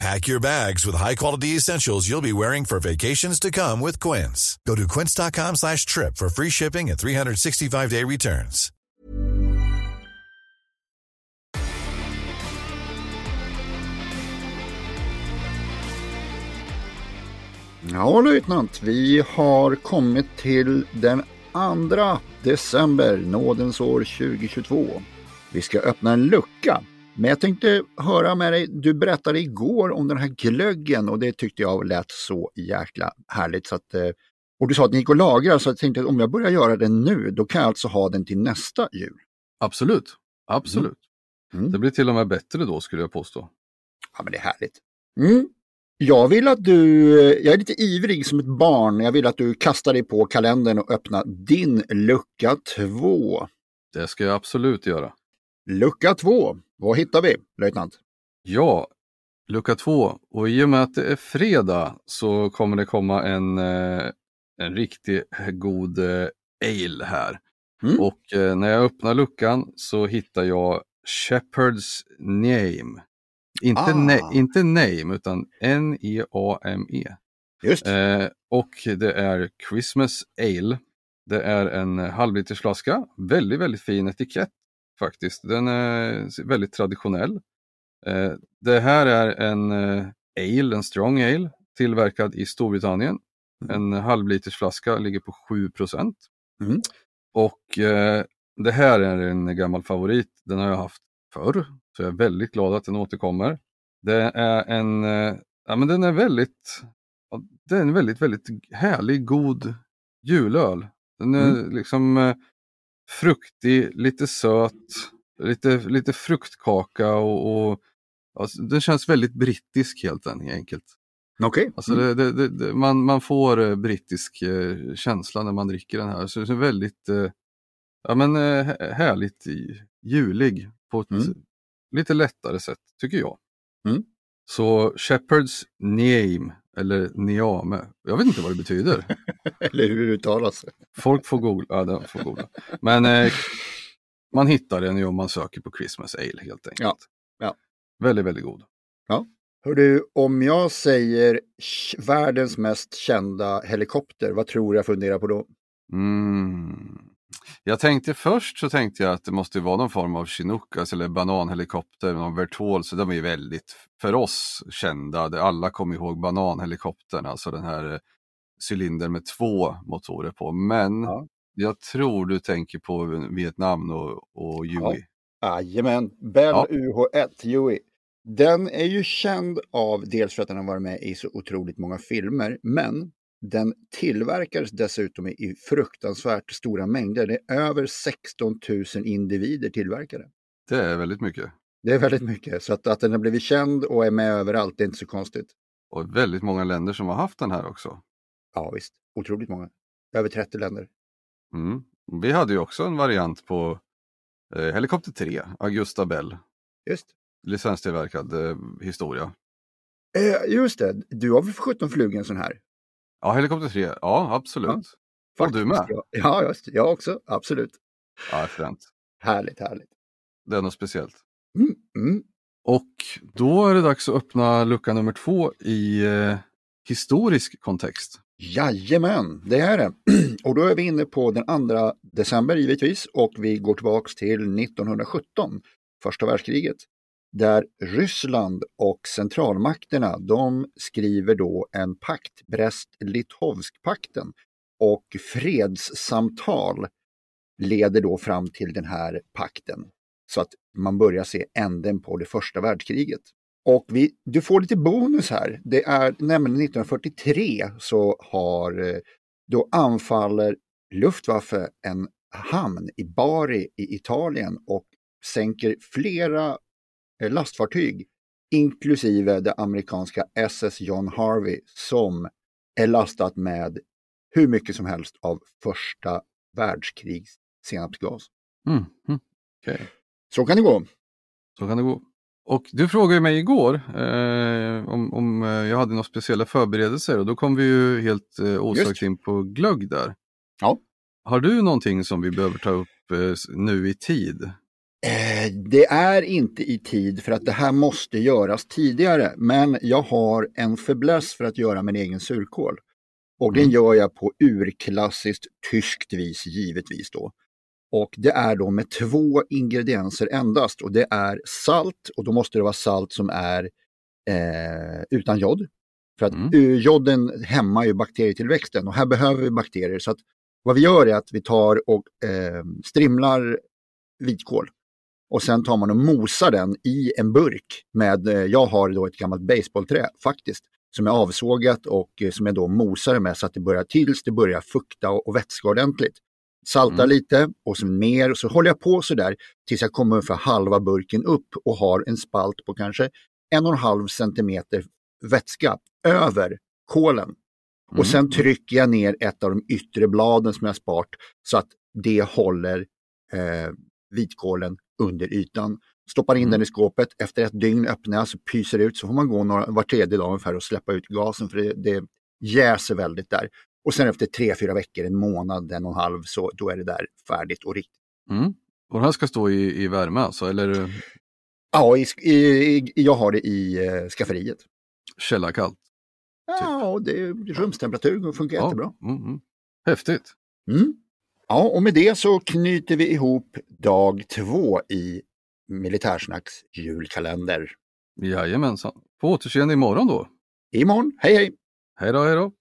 Pack your bags with high-quality essentials you'll be wearing for vacations to come with Quince. Go to quince.com slash trip for free shipping and 365-day returns. Ja, löjtnant, vi har kommit till den 2 december, nådens år 2022. Vi ska öppna en lucka. Men jag tänkte höra med dig, du berättade igår om den här glöggen och det tyckte jag lät så jäkla härligt. Så att, eh, och du sa att ni gick och lagrar så jag tänkte att om jag börjar göra den nu då kan jag alltså ha den till nästa jul. Absolut, absolut. Mm. Det blir till och med bättre då skulle jag påstå. Ja men det är härligt. Mm. Jag vill att du, jag är lite ivrig som ett barn, jag vill att du kastar dig på kalendern och öppnar din lucka 2. Det ska jag absolut göra. Lucka 2, vad hittar vi löjtnant? Ja, lucka två. Och i och med att det är fredag så kommer det komma en, eh, en riktigt god eh, ale här. Mm. Och eh, när jag öppnar luckan så hittar jag Shepherd's Name. Inte, Ah. ne- inte name utan N-E-A-M-E. Just, Eh, och det är Christmas Ale. Det är en halvlitersflaska. Väldigt, väldigt fin etikett faktiskt. Den är väldigt traditionell. Eh, det här är en eh, ale, en strong ale, tillverkad i Storbritannien. En halvlitersflaska ligger på 7 Mm. Och eh, det här är en gammal favorit. Den har jag haft förr, så jag är väldigt glad att den återkommer. Det är en, eh, ja men den är väldigt, ja, det är en väldigt, väldigt härlig, god julöl. Den är liksom eh, fruktig, lite söt, lite, lite fruktkaka och, och alltså, den känns väldigt brittisk helt enkelt. okej. Alltså Mm. det, det, det, man, man får eh, brittisk eh, känsla när man dricker den här. Så det är väldigt eh, ja, men, hä- härligt julig på ett Mm. lite lättare sätt tycker jag. Mm. Så Shepherds Name eller Niame, jag vet inte vad det betyder. Eller hur det uttalas. Folk får googla. Ja, de får googla. Men eh, man hittar den ju om man söker på Christmas Ale helt enkelt. Ja, ja. Väldigt, väldigt god. Hör du, om jag säger världens mest kända helikopter, vad tror jag funderar på då? Mm. Jag tänkte först så tänkte jag att det måste vara någon form av Chinook, alltså, eller bananhelikopter, någon Vertol, så de är väldigt för oss kända. Alla kommer ihåg bananhelikoptern, alltså den här eh, cylindern med två motorer på. Men Ja. jag tror du tänker på Vietnam och, och Huey. Jajamän, Bell Ja. UH1 Huey. Den är ju känd av dels för att den har varit med i så otroligt många filmer, men den tillverkades dessutom i, fruktansvärt stora mängder. Det är över 16 000 individer tillverkade. Det är väldigt mycket. Det är väldigt mycket, så att, att den har blivit känd och är med överallt, det är inte så konstigt. Och väldigt många länder som har haft den här också. Ja visst, otroligt många. Över 30 länder. Mm. Vi hade ju också en variant på eh, Helikopter 3, Augusta Bell, Just. licenstillverkad eh, historia. Eh, just det, du har väl för 17 flugit en sån här? Ja, Helikopter 3, ja absolut. Ja, Och du med? Ja, ja, just, jag också, absolut. Ja, fränt. Härligt, härligt. Det är något speciellt. Mm, mm. Och då är det dags att öppna lucka nummer två i eh, historisk kontext. Jajamän, det är det. Och då är vi inne på den 2 december givetvis och vi går tillbaks till 1917, första världskriget. Där Ryssland och centralmakterna, de skriver då en pakt, Brest-Litovsk-pakten. Och fredssamtal leder då fram till den här pakten. Så att man börjar se änden på det första världskriget. Och vi, du får lite bonus här. Det är nämligen 1943 så har, eh, då anfaller Luftwaffe en hamn i Bari i Italien och sänker flera lastfartyg, inklusive det amerikanska SS John Harvey som är lastat med hur mycket som helst av första världskrigs senapsgas. Mm. Mm. Okay. Så kan det gå. Så kan det gå. Och du frågade mig igår eh, om, om eh, jag hade några speciella förberedelser och då kom vi ju helt eh, osökt in på glögg där. Ja. Har du någonting som vi behöver ta upp eh, nu i tid? Eh, det är inte i tid för att det här måste göras tidigare. Men jag har en fäbless för att göra min egen surkål. Och mm. den gör jag på urklassiskt tyskt vis givetvis då. Och det är då med två ingredienser endast och det är salt och då måste det vara salt som är eh, utan jod. För att mm. joden hämmar ju bakterietillväxten och här behöver vi bakterier. Så att vad vi gör är att vi tar och eh, strimlar vitkål och sen tar man och mosar den i en burk med, eh, jag har då ett gammalt baseballträ faktiskt, som är avsågat och eh, som jag då mosar med så att det börjar tills det börjar fukta och, vätska ordentligt. Saltar mm. lite och så mer och så håller jag på sådär tills jag kommer ungefär halva burken upp och har en spalt på kanske en och en halv centimeter vätska över kolen. Mm. Och sen trycker jag ner ett av de yttre bladen som jag sparat så att det håller eh, vitkålen under ytan. Stoppar in mm. den i skåpet, efter ett dygn öppnar jag så pyser det ut så får man gå några, var tredje dag ungefär och släppa ut gasen för det, det jäser väldigt där. Och sen efter tre, fyra veckor, en månad, en och en halv, så då är det där färdigt och riktigt. Mm. Och det här ska stå i, i värme alltså, eller? Ja, i, i, jag har det i eh, skafferiet. Källarkallt? Ja, det är rumstemperatur funkar ja. jättebra. Mm, mm. Häftigt. Mm. Ja, och med det så knyter vi ihop dag två i Militärsnacks julkalender. Jajamensan. På återseende imorgon då. Imorgon. Hej hej! Hej då, hej då!